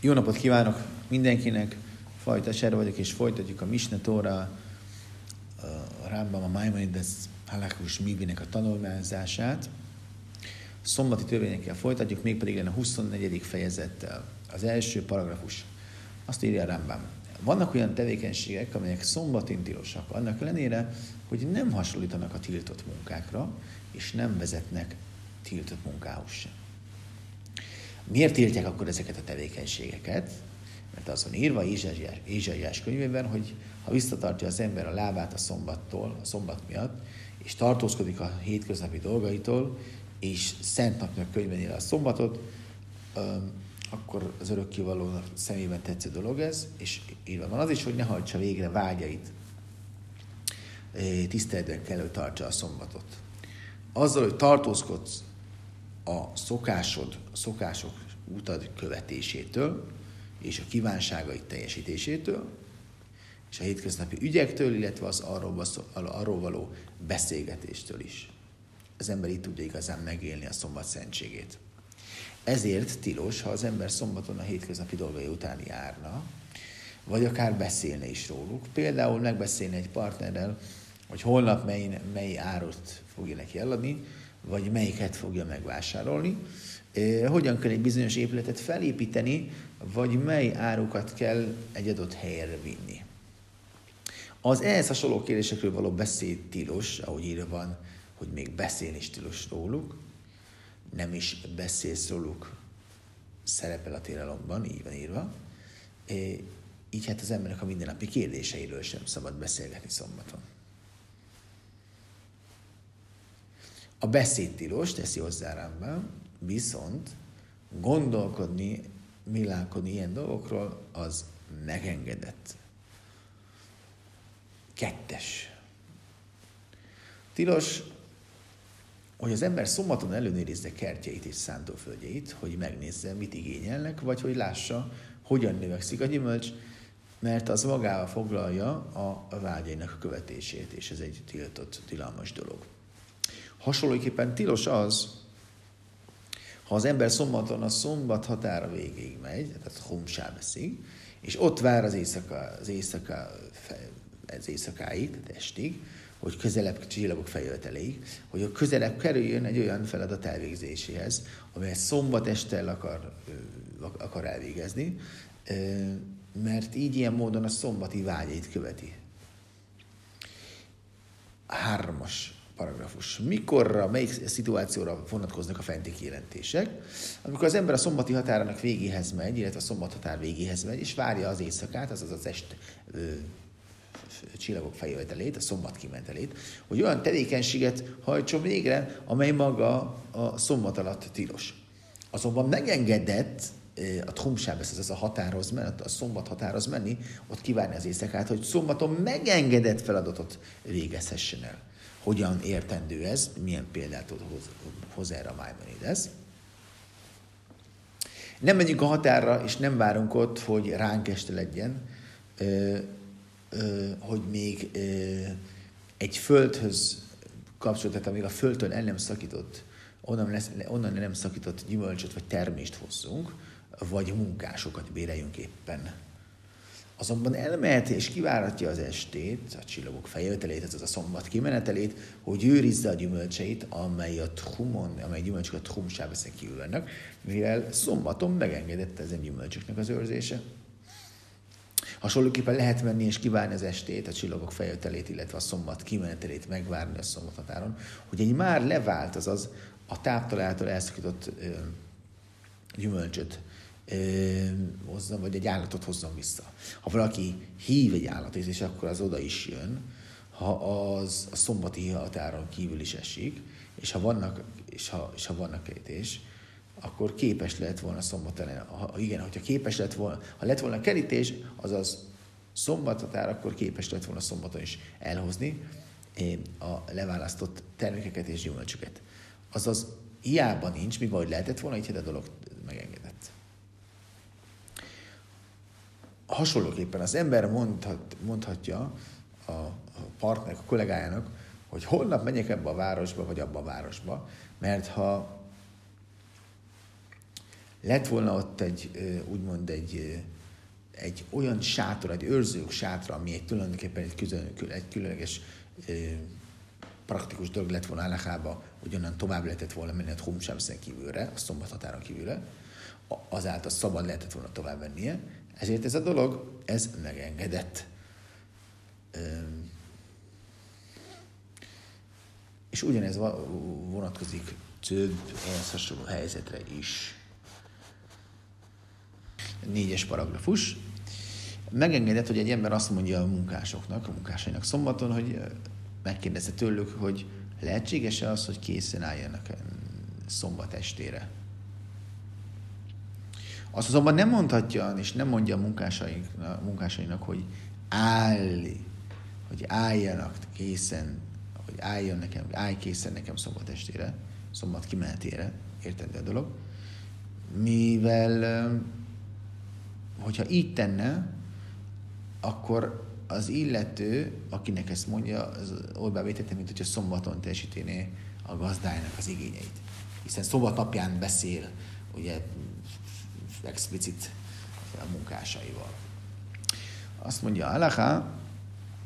Jó napot kívánok mindenkinek! Fajta Ser vagyok, és folytatjuk a Misne Tóra, a Rambam, a Maimonides Halakus Mibinek a tanulmányzását. Szombati törvényekkel folytatjuk, mégpedig a 24. fejezettel. Az első paragrafus. Azt írja a Rambam. Vannak olyan tevékenységek, amelyek szombatin tilosak, annak ellenére, hogy nem hasonlítanak a tiltott munkákra, és nem vezetnek tiltott munkához sem. Miért tiltják akkor ezeket a tevékenységeket? Mert az van írva Ézsaiás könyvében, hogy ha visszatartja az ember a lábát a szombattól, a szombat miatt, és tartózkodik a hétköznapi dolgaitól, és szent napnak könyvben él a szombatot, akkor az örökkivaló szemében tetsző dolog ez, és írva van az is, hogy ne hajtsa végre vágyait. Tiszteletben kell, hogy tartsa a szombatot. Azzal, hogy tartózkodsz a szokásod, szokások utad követésétől, és a kívánságait teljesítésétől, és a hétköznapi ügyektől, illetve az arról, arról való beszélgetéstől is. Az ember így tudja igazán megélni a szombat szentségét. Ezért tilos, ha az ember szombaton a hétköznapi dolgai után járna, vagy akár beszélne is róluk. Például megbeszélni egy partnerrel, hogy holnap mely, mely árut fogja neki eladni, vagy melyiket fogja megvásárolni, hogyan kell egy bizonyos épületet felépíteni, vagy mely árukat kell egy adott helyre vinni. Az ehhez hasonló kérdésekről való beszéd tilos, ahogy írva van, hogy még beszélni is tilos róluk, nem is beszélsz róluk, szerepel a téralomban, így van írva. Így hát az embernek a mindennapi kérdéseiről sem szabad beszélgetni szombaton. A beszéd tilos, teszi hozzá Rambam, viszont gondolkodni, milálkodni ilyen dolgokról, az megengedett. Kettes. Tilos, hogy az ember szombaton előnérizze kertjeit és szántóföldjeit, hogy megnézze, mit igényelnek, vagy hogy lássa, hogyan növekszik a gyümölcs, mert az magával foglalja a vágyainak követését, és ez egy tiltott, tilalmas dolog. Hasonlóképpen tilos az, ha az ember szombaton a szombat határa végéig megy, tehát Homsábeszig, és ott vár az éjszaka, az éjszaka, az éjszakáig, tehát estig, hogy közelebb csillagok feljöveteléig, hogy a közelebb kerüljön egy olyan feladat elvégzéséhez, amelyet szombat este el akar, akar elvégezni, mert így ilyen módon a szombati vágyait követi. Hármas paragrafus. Mikorra, melyik szituációra vonatkoznak a fenti kijelentések? Amikor az ember a szombati határának végéhez megy, illetve a szombat határ végéhez megy, és várja az éjszakát, azaz az est ö, csillagok feljövetelét, a szombat kimentelét, hogy olyan tevékenységet hajtson végre, amely maga a szombat alatt tilos. Azonban megengedett a Trumsábesz, ez a határhoz menni, a szombat határhoz menni, ott kívánni az éjszakát, hogy szombaton megengedett feladatot végezhessen el hogyan értendő ez, milyen példát hoz, hoz erre a Maimonides. Nem megyünk a határra, és nem várunk ott, hogy ránk este legyen, ö, ö, hogy még ö, egy földhöz kapcsolatot, amíg a földtől el nem szakított, onnan, lesz, onnan nem szakított gyümölcsöt vagy termést hozzunk, vagy munkásokat béreljünk éppen Azonban elmehet és kiváratja az estét, a csillagok feljövetelét, ez az a szombat kimenetelét, hogy őrizze a gyümölcseit, amely a trumon, amely gyümölcsök a trumsábeszek kívül vannak, mivel szombaton megengedett ezen gyümölcsöknek az őrzése. Hasonlóképpen lehet menni és kivárni az estét, a csillagok feljövetelét, illetve a szombat kimenetelét megvárni a szombathatáron, hogy egy már levált, azaz a táptaláltól elszakított gyümölcsöt hozzon, vagy egy állatot hozzon vissza. Ha valaki hív egy állatot, és akkor az oda is jön, ha az a szombati határon kívül is esik, és ha vannak, és ha, és ha vannak kerítés, akkor képes lehet volna szombat ellen, ha, igen, hogyha képes lett volna, ha lett volna kerítés, azaz szombathatár, akkor képes lett volna szombaton is elhozni a leválasztott termékeket és gyümölcsöket. Azaz hiába nincs, míg ahogy lehetett volna, így a dolog megengedett hasonlóképpen az ember mondhat, mondhatja a, a partner, a kollégájának, hogy holnap megyek ebbe a városba, vagy abba a városba, mert ha lett volna ott egy, úgymond egy, egy olyan sátor, egy őrzők sátra, ami egy tulajdonképpen egy, külön, egy különleges praktikus dolog lett volna Állahába, hogy onnan tovább lehetett volna menni a Humshamszen kívülre, a szombat határon kívülre, azáltal szabad lehetett volna tovább vennie, ezért ez a dolog, ez megengedett. És ugyanez vonatkozik több ehhez hasonló helyzetre is. Négyes paragrafus. Megengedett, hogy egy ember azt mondja a munkásoknak, a munkásainak szombaton, hogy megkérdezte tőlük, hogy lehetséges-e az, hogy készen álljanak szombat estére. Azt azonban nem mondhatja, és nem mondja a munkásainak, hogy áll, hogy álljanak készen, hogy álljon nekem, állj készen nekem szombat estére, szombat kimenetére, érted a dolog? Mivel, hogyha így tenne, akkor az illető, akinek ezt mondja, az olybá vétette, mint hogyha szombaton teljesítené a gazdájának az igényeit. Hiszen szombat napján beszél, ugye explicit a munkásaival. Azt mondja Alaha,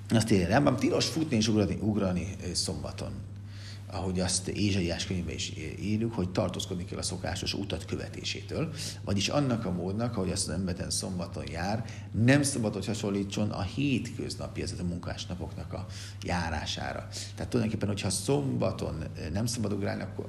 azt írja, tilos futni és ugrani, ugrani szombaton ahogy azt Ézsaiás könyvben is írjuk, hogy tartózkodni kell a szokásos utat követésétől, vagyis annak a módnak, ahogy azt az emberten szombaton jár, nem szabad, hogy hasonlítson a hétköznapi, ez a munkásnapoknak a járására. Tehát tulajdonképpen, hogyha szombaton nem szabad ugrálni, akkor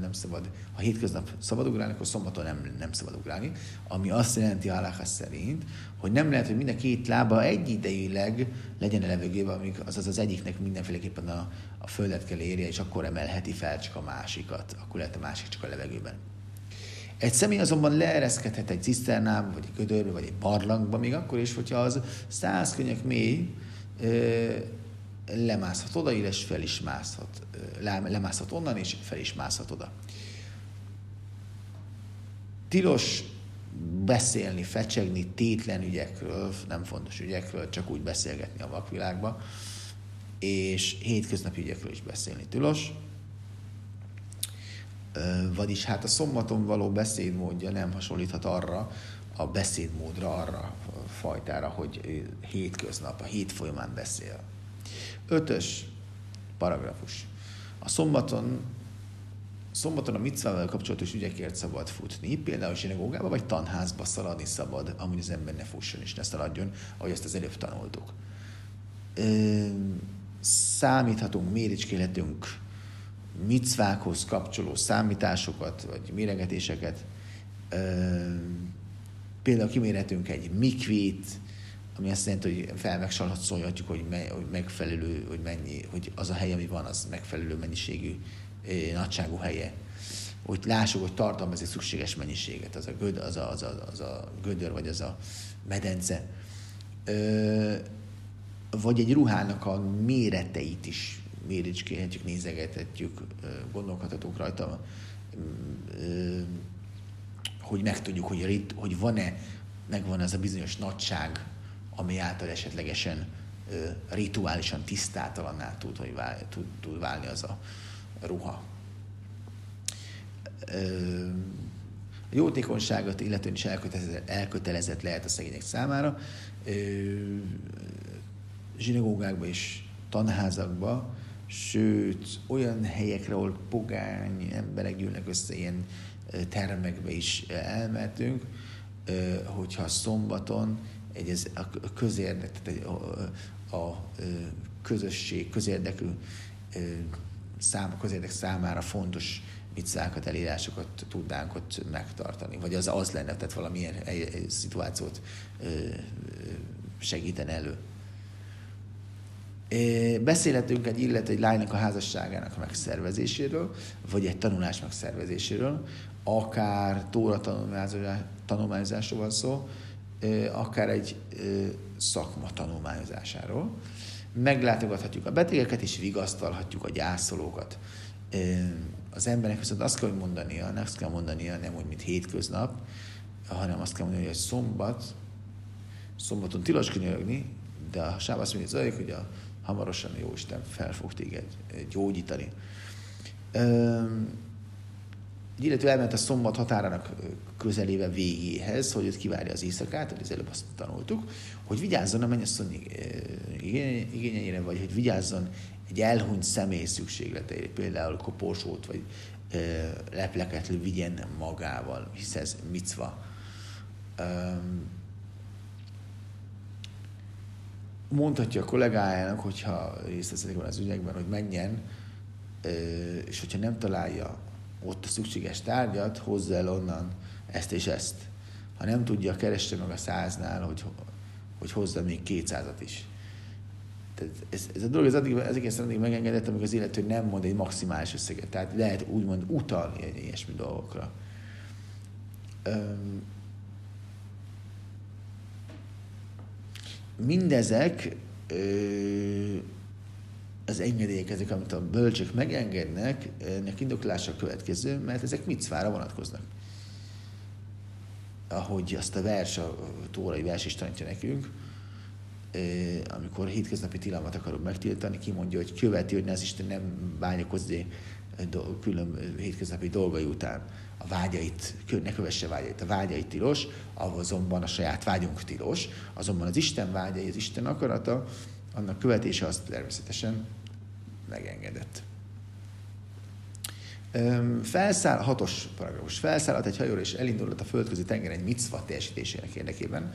nem szabad, ha hétköznap szabad ugrálni, akkor szombaton nem, nem szabad ugrálni, ami azt jelenti Aláha szerint, hogy nem lehet, hogy mind a két lába egyidejűleg legyen a levegőben, amíg azaz az egyiknek mindenféleképpen a, a földet kell érje, és akkor emelheti fel csak a másikat, akkor lehet a másik csak a levegőben. Egy személy azonban leereszkedhet egy ciszternába, vagy egy gödörbe, vagy egy barlangba, még akkor is, hogyha az száz könyök mély, lemászhat oda, és fel is mászhat, lemászhat onnan, és fel is mászhat oda. Tilos beszélni, fecsegni tétlen ügyekről, nem fontos ügyekről, csak úgy beszélgetni a vakvilágba, és hétköznapi ügyekről is beszélni tilos. Vagyis hát a szombaton való beszédmódja nem hasonlíthat arra, a beszédmódra, arra a fajtára, hogy hétköznap, a hét folyamán beszél. Ötös paragrafus. A szombaton szombaton a mitzvával kapcsolatos ügyekért szabad futni, például zsinagógába vagy tanházba szaladni szabad, amúgy az ember ne fusson és ne szaladjon, ahogy ezt az előbb tanultuk. Ö, számíthatunk, méricskélhetünk micvákhoz kapcsoló számításokat, vagy méregetéseket. Például kimérhetünk egy mikvét, ami azt jelenti, hogy felmegsalhatszolhatjuk, hogy, me, hogy megfelelő, hogy mennyi, hogy az a hely, ami van, az megfelelő mennyiségű nagyságú helye, hogy lássuk, hogy tartalmaz egy szükséges mennyiséget, az a, göd, az, a, az, a, az a gödör, vagy az a medence. Ö, vagy egy ruhának a méreteit is méricskélhetjük, nézegethetjük, gondolkodhatunk rajta, hogy megtudjuk, hogy, hogy van-e, megvan ez a bizonyos nagyság, ami által esetlegesen rituálisan tisztátalanná tud, hogy vál, tud, tud válni az a, ruha. A jótékonyságot illetően is elkötelezett, elkötelezett lehet a szegények számára. Zsinagógákba és tanházakba, sőt, olyan helyekre, ahol pogány emberek gyűlnek össze, ilyen termekbe is elmentünk, hogyha szombaton egy ez a közérdek, tehát a, a közösség, közérdekű szám, közérdek számára fontos micvákat, elírásokat tudnánk ott megtartani. Vagy az az lenne, tehát valamilyen szituációt segíten elő. Beszélhetünk egy illető egy lánynak a házasságának megszervezéséről, vagy egy tanulás megszervezéséről, akár tóra tanulmányozásról van szó, akár egy szakma tanulmányozásáról meglátogathatjuk a betegeket, és vigasztalhatjuk a gyászolókat. Az embernek viszont azt kell mondania, nem azt kell mondania, nem úgy, mint hétköznap, hanem azt kell mondani, hogy szombat, szombaton tilos könyörögni, de a sáv azt mondja, hogy, hogy a, hamarosan jó Isten fel fog téged gyógyítani. illetve elment a szombat határának közelébe végéhez, hogy ott kivárja az éjszakát, hogy az előbb azt tanultuk, hogy vigyázzon a mennyasszony igényeire, vagy hogy vigyázzon egy elhunyt személy szükségleteire, például koporsót, vagy lepleket vigyen magával, hisz ez micva. Mondhatja a kollégájának, hogyha részt veszik az ügyekben, hogy menjen, és hogyha nem találja ott a szükséges tárgyat, hozza el onnan ezt és ezt. Ha nem tudja, keresse meg a száznál, hogy, hogy hozza még kétszázat is. Tehát ez, ez a dolog ez addig, ez egészen addig megengedett, amikor az illető nem mond egy maximális összeget. Tehát lehet úgymond utalni egy ilyesmi dolgokra. Öm, mindezek az engedélyek, ezek, amit a bölcsök megengednek, ennek indoklása következő, mert ezek micvára vonatkoznak. Ahogy azt a vers, a tórai vers is tanítja nekünk, amikor hétköznapi tilalmat akarok megtiltani, kimondja, hogy követi, hogy ne az Isten nem bányakozzé külön hétköznapi dolgai után a vágyait, ne kövesse vágyait, a vágyait tilos, azonban a saját vágyunk tilos, azonban az Isten vágyai, az Isten akarata, annak követése az természetesen megengedett. Felszáll, hatos paragrafus, felszállat egy hajóra és elindulott a földközi tenger egy micva teljesítésének érdekében,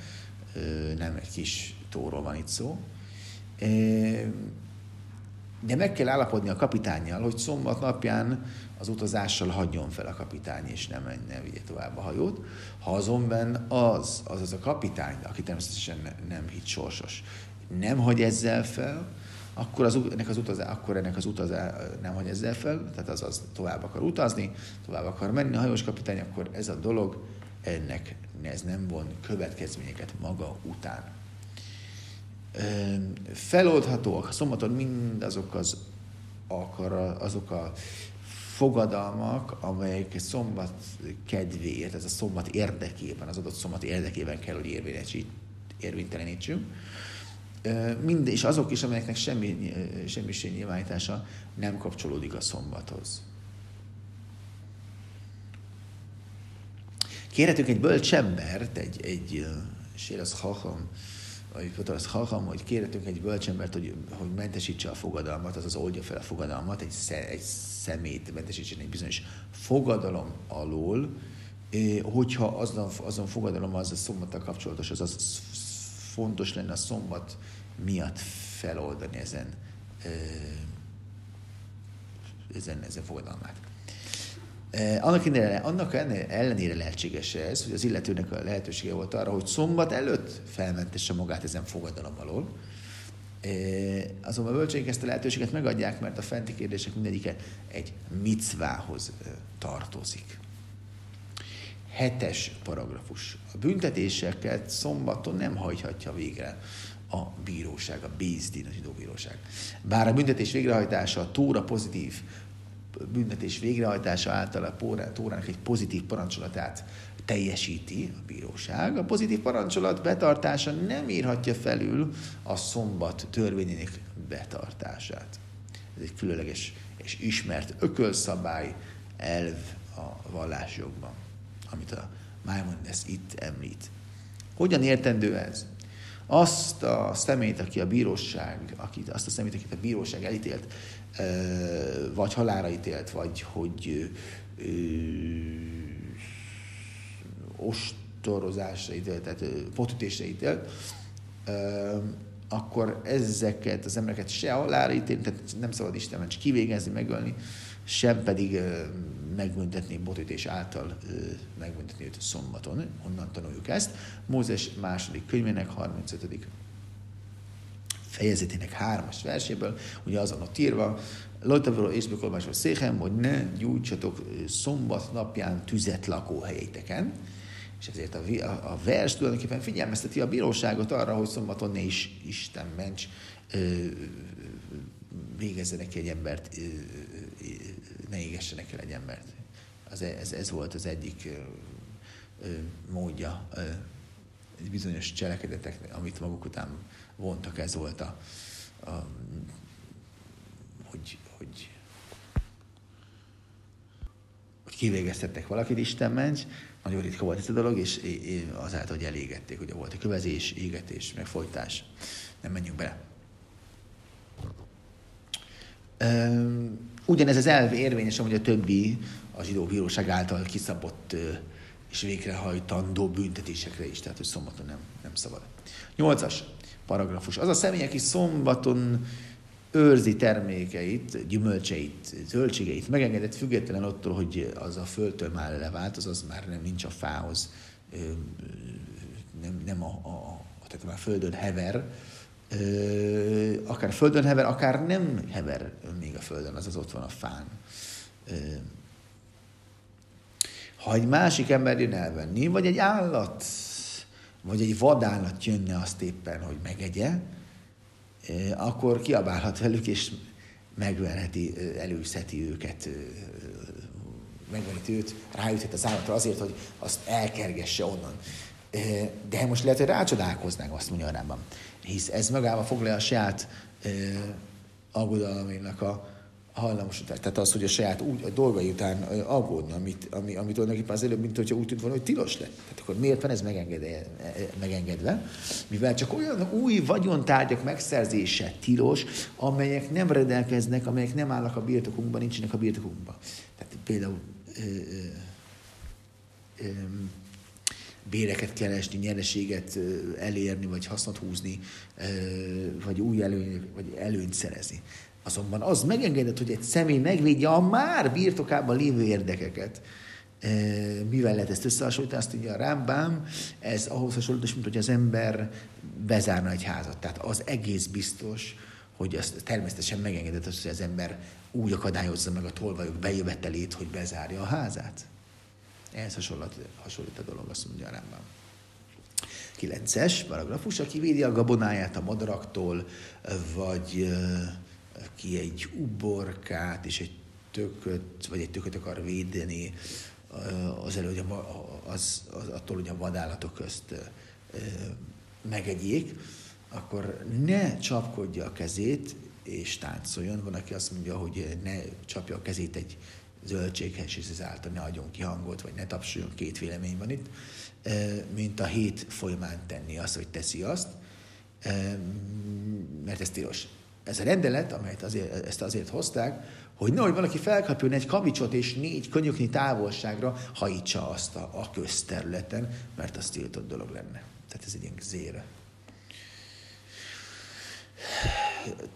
nem egy kis tóról van itt szó, de meg kell állapodni a kapitányjal, hogy szombat napján az utazással hagyjon fel a kapitány, és nem, menjen vigye tovább a hajót. Ha azonban az, az az a kapitány, aki természetesen nem hit sorsos, nem hagy ezzel fel, akkor, az, ennek az utazá, akkor ennek az utazá nem hagy ezzel fel, tehát az, az tovább akar utazni, tovább akar menni a hajós kapitány, akkor ez a dolog, ennek ez nem von következményeket maga után. Feloldhatóak a szombaton mindazok az akar, azok a fogadalmak, amelyek szombat kedvéért, ez a szombat érdekében, az adott szombat érdekében kell, hogy érvénytelenítsünk mind, és azok is, amelyeknek semmi, semmiség nyilvánítása nem kapcsolódik a szombathoz. Kérhetünk egy bölcs embert, egy, egy sér az hacham, vagy az hacham, hogy kérhetünk egy bölcsembert, hogy, hogy mentesítse a fogadalmat, azaz oldja fel a fogadalmat, egy, egy szemét mentesítsen egy bizonyos fogadalom alól, hogyha azon, azon fogadalom az a szombattal kapcsolatos, az, az fontos lenne a szombat miatt feloldani ezen, ezen, ezen fogadalmát. Annak, ellenére, annak ellenére lehetséges ez, hogy az illetőnek a lehetősége volt arra, hogy szombat előtt felmentesse magát ezen fogadalom alól. Azonban a bölcseink ezt a lehetőséget megadják, mert a fenti kérdések mindegyike egy micvához tartozik. Hetes paragrafus. A büntetéseket szombaton nem hajthatja végre a bíróság, a Bézdin, a zsidó bíróság. Bár a büntetés végrehajtása, a tóra pozitív büntetés végrehajtása által a tórának egy pozitív parancsolatát teljesíti a bíróság. A pozitív parancsolat betartása nem írhatja felül a szombat törvényének betartását. Ez egy különleges és ismert ökölszabály elv a vallásjogban amit a Maimonides itt említ. Hogyan értendő ez? Azt a szemét, aki a bíróság, akit, azt a szemét, akit a bíróság elítélt, vagy halára ítélt, vagy hogy ö, ostorozásra ítélt, tehát potütésre ítélt, ö, akkor ezeket az embereket se halára ítélt, tehát nem szabad Istenben csak kivégezni, megölni, sem pedig megbüntetni botütés által megbüntetni őt szombaton. Honnan tanuljuk ezt? Mózes második könyvének 35 fejezetének hármas verséből, ugye azon ott írva, Lojtavaló és Bekolmásról székem, hogy ne gyújtsatok szombat napján tüzet lakóhelyeiteken, és ezért a, a, vers tulajdonképpen figyelmezteti a bíróságot arra, hogy szombaton ne is Isten ments, végezzenek egy embert ne égessenek el egy embert. Az, ez, ez volt az egyik ö, ö, módja ö, bizonyos cselekedetek, amit maguk után vontak, ez volt a, a hogy, hogy, hogy kivégeztettek valakit, Isten ments, nagyon ritka volt ez a dolog, és azáltal, hogy elégették, ugye volt a kövezés, égetés, meg folytás. Nem menjünk bele. Ugyanez az elv érvényes, amúgy a többi a zsidó bíróság által kiszabott és végrehajtandó büntetésekre is, tehát hogy szombaton nem, nem szabad. Nyolcas paragrafus. Az a személy, aki szombaton őrzi termékeit, gyümölcseit, zöldségeit, megengedett független attól, hogy az a földtől már levált, az már nem nincs a fához, nem, nem a, a, tehát már földön hever, akár földön hever, akár nem hever még a földön, az az ott van a fán. Ha egy másik ember jön elvenni, vagy egy állat, vagy egy vadállat jönne azt éppen, hogy megegye, akkor kiabálhat velük, és megverheti, előszeti őket, megverheti őt, ráüthet az állatra azért, hogy azt elkergesse onnan. De most lehet, hogy rácsodálkoznánk, azt mondja a. Hisz ez magába foglalja a saját aggodalmainak a, hajlamosítás. Tehát az, hogy a saját úgy, a dolgai után aggódna, amit, ami, ami tulajdonképpen az előbb, mint hogyha úgy tűnt volna, hogy tilos lett. Tehát akkor miért van ez megengedve? megengedve? Mivel csak olyan új vagyontárgyak megszerzése tilos, amelyek nem rendelkeznek, amelyek nem állnak a birtokunkban, nincsenek a birtokunkban. Tehát például ö, ö, ö, béreket keresni, nyereséget elérni, vagy hasznot húzni, vagy új előny, vagy előnyt szerezni. Azonban az megengedett, hogy egy személy megvédje a már birtokában lévő érdekeket. E, mivel lehet ezt összehasonlítani? Azt mondja a Rámbám, ez ahhoz hasonlít, mint hogy az ember bezárna egy házat. Tehát az egész biztos, hogy az természetesen megengedett hogy az ember úgy akadályozza meg a tolvajok bejövetelét, hogy bezárja a házát. Ehhez hasonlít, hasonlít a dolog, azt mondja a Rámbám. 9-es paragrafus, aki védi a gabonáját a madaraktól, vagy ki egy uborkát és egy tököt, vagy egy tököt akar védeni, az elő, hogy az, az, attól, hogy a vadállatok közt megegyék, akkor ne csapkodja a kezét és táncoljon. Van, aki azt mondja, hogy ne csapja a kezét egy zöldséghez, és ezáltal ne adjon ki hangot, vagy ne tapsoljon, két vélemény van itt, mint a hét folyamán tenni azt, hogy teszi azt, mert ez tilos. Ez a rendelet, amelyet azért, ezt azért hozták, hogy nehogy valaki felkapjon egy kavicsot és négy könyöknyi távolságra hajítsa azt a, a közterületen, mert az tiltott dolog lenne. Tehát ez egy ilyen zére.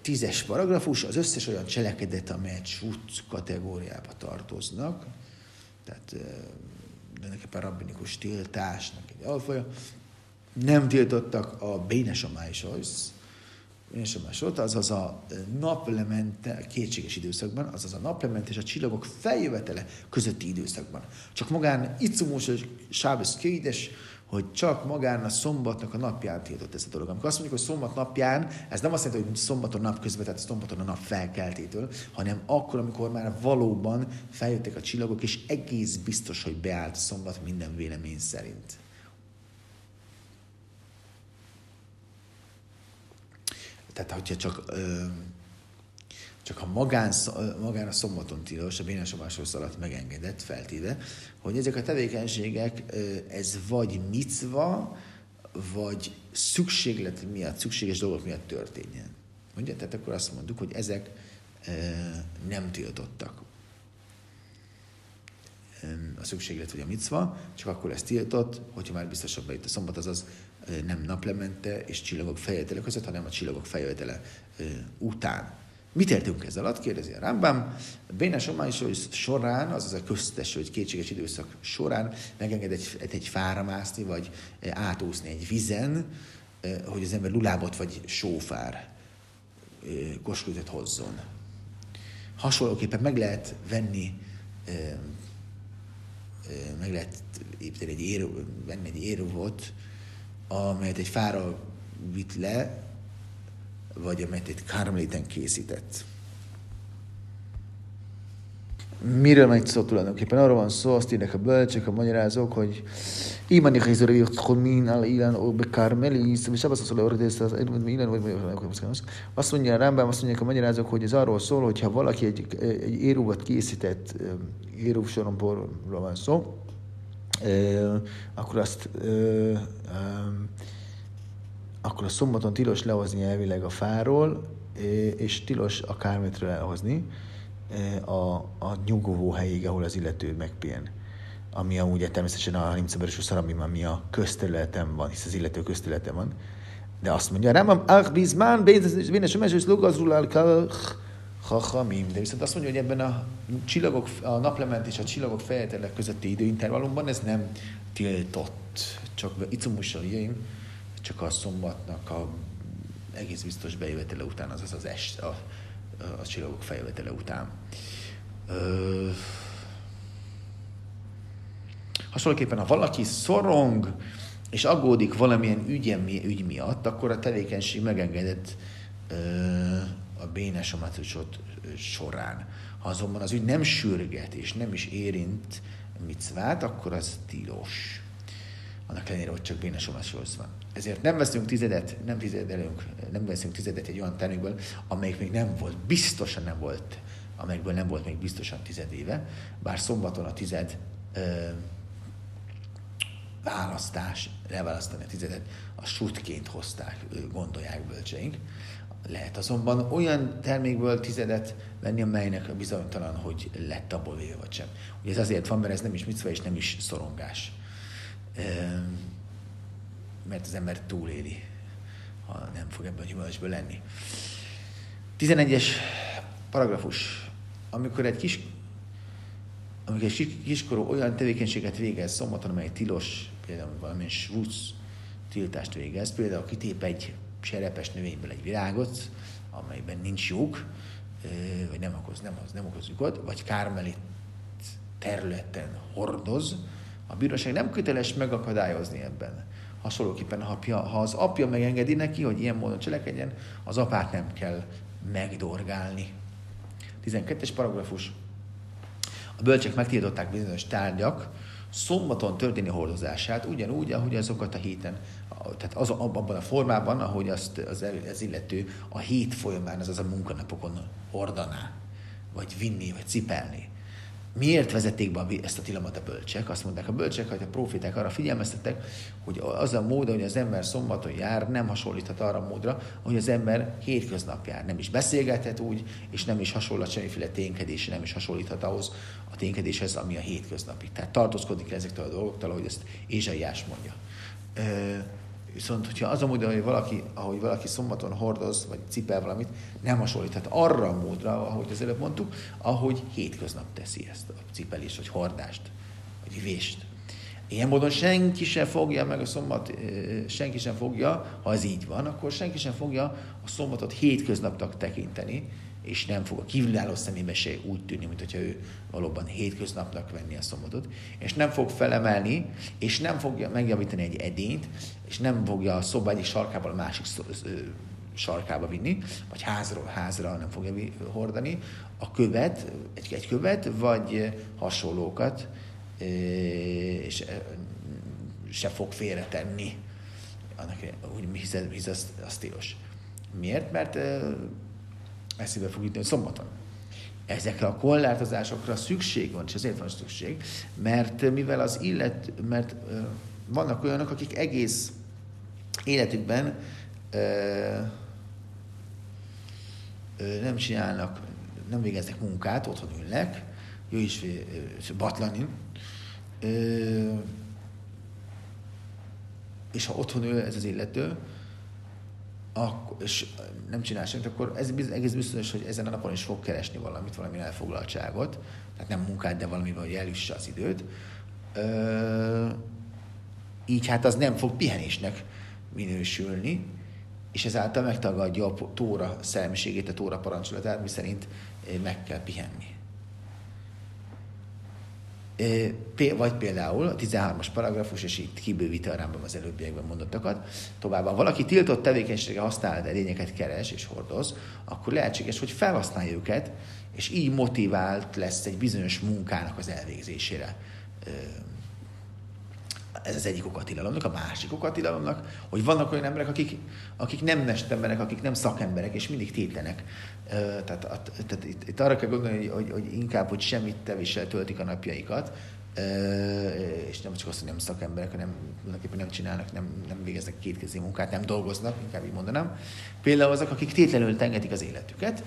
Tízes paragrafus, az összes olyan cselekedet, amelyet sút kategóriába tartoznak, tehát tulajdonképpen rabbinikus tiltásnak egy alfaja, nem tiltottak a bénes a másod, azaz a naplemente, kétséges időszakban, azaz a naplemente és a csillagok feljövetele közötti időszakban. Csak magán Icumós és Sábesz kédes, hogy csak magán a szombatnak a napján tiltott ez a dolog. Amikor azt mondjuk, hogy szombat napján, ez nem azt jelenti, hogy szombaton nap közben, tehát szombaton a nap felkeltétől, hanem akkor, amikor már valóban feljöttek a csillagok, és egész biztos, hogy beállt szombat minden vélemény szerint. Tehát, hogyha csak, csak ha magán, magán a szombaton tilos, a bénasobáshoz alatt megengedett, feltéve, hogy ezek a tevékenységek, ez vagy micva, vagy szükséglet miatt, szükséges dolgok miatt történjen. Ugye? Tehát akkor azt mondjuk, hogy ezek nem tiltottak. A szükséglet vagy a micva, csak akkor lesz tiltott, hogyha már biztosabb itt a szombat, azaz nem naplemente és csillagok feljövetele között, hanem a csillagok feljövetele után. Mit értünk ez alatt? Kérdezi a Rambam. Béne is során, azaz a köztes vagy kétséges időszak során megenged egy, egy fára mászni, vagy átúszni egy vizen, hogy az ember lulábot vagy sófár koskultet hozzon. Hasonlóképpen meg lehet venni meg lehet építeni egy érő, venni egy érővot, amelyet egy fára vitt le, vagy amelyet egy kármeliten készített. Miről megy szó tulajdonképpen? Arról van szó, azt írnak a bölcsek, a magyarázók, hogy Imani Chizori Chomin al Ilan o Bekarmelis, és azt szól, az Ilan, vagy azt mondja a Rámbám, azt mondják a magyarázók, hogy ez arról szól, hogy ha valaki egy, egy érúvat készített, érúv soromborról van szó, akkor azt akkor a szombaton tilos lehozni elvileg a fáról, és tilos a kármetről elhozni a, a nyugovó helyig, ahol az illető megpihen. Ami amúgy természetesen a Nimceberes Szaramim, ami a közterületen van, hisz az illető közterületen van. De azt mondja, nem, ach, bizmán, bénes, semmes, és lugazrul Chachamim. De viszont azt mondja, hogy ebben a csillagok, a naplement és a csillagok fejetelek közötti időintervallumban ez nem tiltott. Csak icumussal jöjjön, csak a szombatnak a egész biztos bejövetele után, azaz az est, a, a csillagok feljövetele után. Ö, hasonlóképpen, ha valaki szorong, és aggódik valamilyen ügyen, ügy miatt, akkor a tevékenység megengedett a bénes a során. Ha azonban az ügy nem sürget, és nem is érint micvát, akkor az tilos. Annak ellenére, hogy csak bénes van. Ezért nem veszünk tizedet, nem tizedelünk, nem veszünk tizedet egy olyan termékből, amelyik még nem volt, biztosan nem volt, amelyikből nem volt még biztosan tized éve, bár szombaton a tized ö, választás, leválasztani a tizedet, a sutként hozták, gondolják bölcseink. Lehet azonban olyan termékből tizedet venni, amelynek bizonytalan, hogy lett abból véve vagy sem. Ugye ez azért van, mert ez nem is micva és nem is szorongás mert az ember túléli, ha nem fog ebből a gyümölcsből lenni. 11-es paragrafus. Amikor egy kis amikor egy kiskorú olyan tevékenységet végez szombaton, amely tilos, például valamilyen svúc tiltást végez, például kitép egy serepes növényből egy virágot, amelyben nincs lyuk, vagy nem okoz, nem, nem okoz lyukot, vagy kármelit területen hordoz, a bíróság nem köteles megakadályozni ebben hasonlóképpen ha, ha az apja megengedi neki, hogy ilyen módon cselekedjen, az apát nem kell megdorgálni. 12-es paragrafus. A bölcsek megtiltották bizonyos tárgyak szombaton történni hordozását, ugyanúgy, ahogy azokat a héten, tehát az, abban a formában, ahogy azt az, az illető a hét folyamán, azaz a munkanapokon hordaná, vagy vinni, vagy cipelni. Miért vezették be ezt a tilalmat a bölcsek? Azt mondták a bölcsek, hogy a profiták arra figyelmeztettek, hogy az a mód, hogy az ember szombaton jár, nem hasonlíthat arra a módra, hogy az ember hétköznap jár. Nem is beszélgethet úgy, és nem is hasonlít semmiféle ténykedés, nem is hasonlíthat ahhoz a ténykedéshez, ami a hétköznapi. Tehát tartózkodik ezektől a dolgoktól, ahogy ezt Ézsaiás mondja. Viszont, hogyha az a mód, hogy valaki, ahogy valaki szombaton hordoz, vagy cipel valamit, nem hasonlíthat arra a módra, ahogy az előbb mondtuk, ahogy hétköznap teszi ezt a cipelést, vagy hordást, vagy vést. Ilyen módon senki sem fogja meg a szombat, senki sem fogja, ha ez így van, akkor senki sem fogja a szombatot hétköznapnak tekinteni, és nem fog a kívülálló szemébe se úgy tűnni, mint hogyha ő valóban hétköznapnak venni a szombatot, és nem fog felemelni, és nem fogja megjavítani egy edényt, és nem fogja a szoba egyik sarkából a másik sarkába vinni, vagy házról házra nem fogja hordani, a követ, egy, egy követ, vagy hasonlókat, és se fog félretenni. Annak, úgy hisz, hisz az, az tilos. Miért? Mert eszébe fog jutni, hogy szombaton. Ezekre a korlátozásokra szükség van, és ezért van szükség, mert mivel az illet, mert vannak olyanok, akik egész életükben nem csinálnak, nem végeznek munkát, otthon ülnek, jó is batlanin, és ha otthon ül ez az illető, akkor, és nem csinál semmit, akkor ez egész biztos, hogy ezen a napon is fog keresni valamit, valami elfoglaltságot, tehát nem munkát, de valamivel, hogy elüsse az időt. Ö, így hát az nem fog pihenésnek minősülni, és ezáltal megtagadja a tóra szellemiségét, a tóra parancsolatát, mi szerint meg kell pihenni. Vagy például a 13-as paragrafus, és itt kibővíti a Rámbam az előbbiekben mondottakat. Továbbá, valaki tiltott tevékenysége használat edényeket keres és hordoz, akkor lehetséges, hogy felhasználja őket, és így motivált lesz egy bizonyos munkának az elvégzésére. Ez az egyik okatilalomnak, a másik okatilalomnak, hogy vannak olyan emberek, akik, akik nem mesterek, akik nem szakemberek, és mindig tétlenek. Tehát, tehát itt, itt arra kell gondolni, hogy, hogy inkább, hogy semmit tevéssel töltik a napjaikat, és nem csak azt, hogy nem szakemberek, hanem tulajdonképpen nem csinálnak, nem, nem végeznek kétkezi munkát, nem dolgoznak, inkább így mondanám. Például azok, akik tétlenül tengetik az életüket,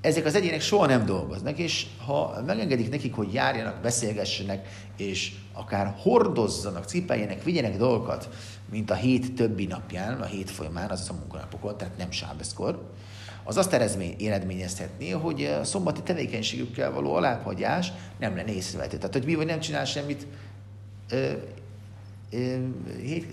ezek az egyének soha nem dolgoznak, és ha megengedik nekik, hogy járjanak, beszélgessenek, és akár hordozzanak, cipeljenek, vigyenek dolgokat, mint a hét többi napján, a hét folyamán, azaz a munkanapokon, tehát nem sábeszkor, az azt eredményezhetné, hogy a szombati tevékenységükkel való alábbhagyás nem lenne észrevehető. Tehát, hogy mi vagy nem csinál semmit ö, ö, hét,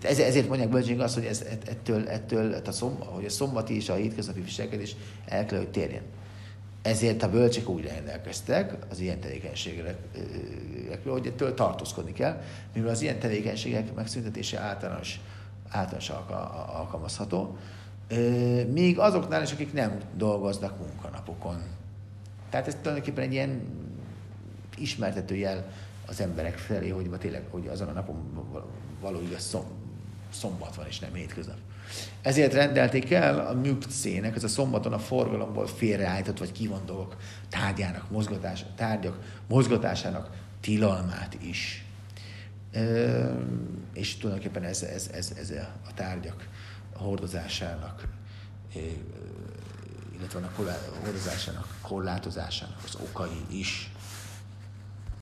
tehát ezért mondják bölcsények azt, hogy ez, ettől, ettől a szomb, hogy a szombati és a hétköznapi viselkedés el kell, hogy térjen. Ezért a bölcsek úgy rendelkeztek az ilyen tevékenységekről, hogy ettől tartózkodni kell, mivel az ilyen tevékenységek megszüntetése általános, általános alkalmazható, még azoknál is, akik nem dolgoznak munkanapokon. Tehát ez tulajdonképpen egy ilyen ismertető jel az emberek felé, hogy tényleg, hogy azon a napon való igaz szom, szombat van, és nem hétköznap. Ezért rendelték el a műkcének, ez a szombaton a forgalomból félreállított vagy kivont dolgok tárgyának, mozgatás, tárgyak mozgatásának tilalmát is. Ö, és tulajdonképpen ez, ez, ez, ez a tárgyak hordozásának, illetve a hordozásának, korlátozásának az okai is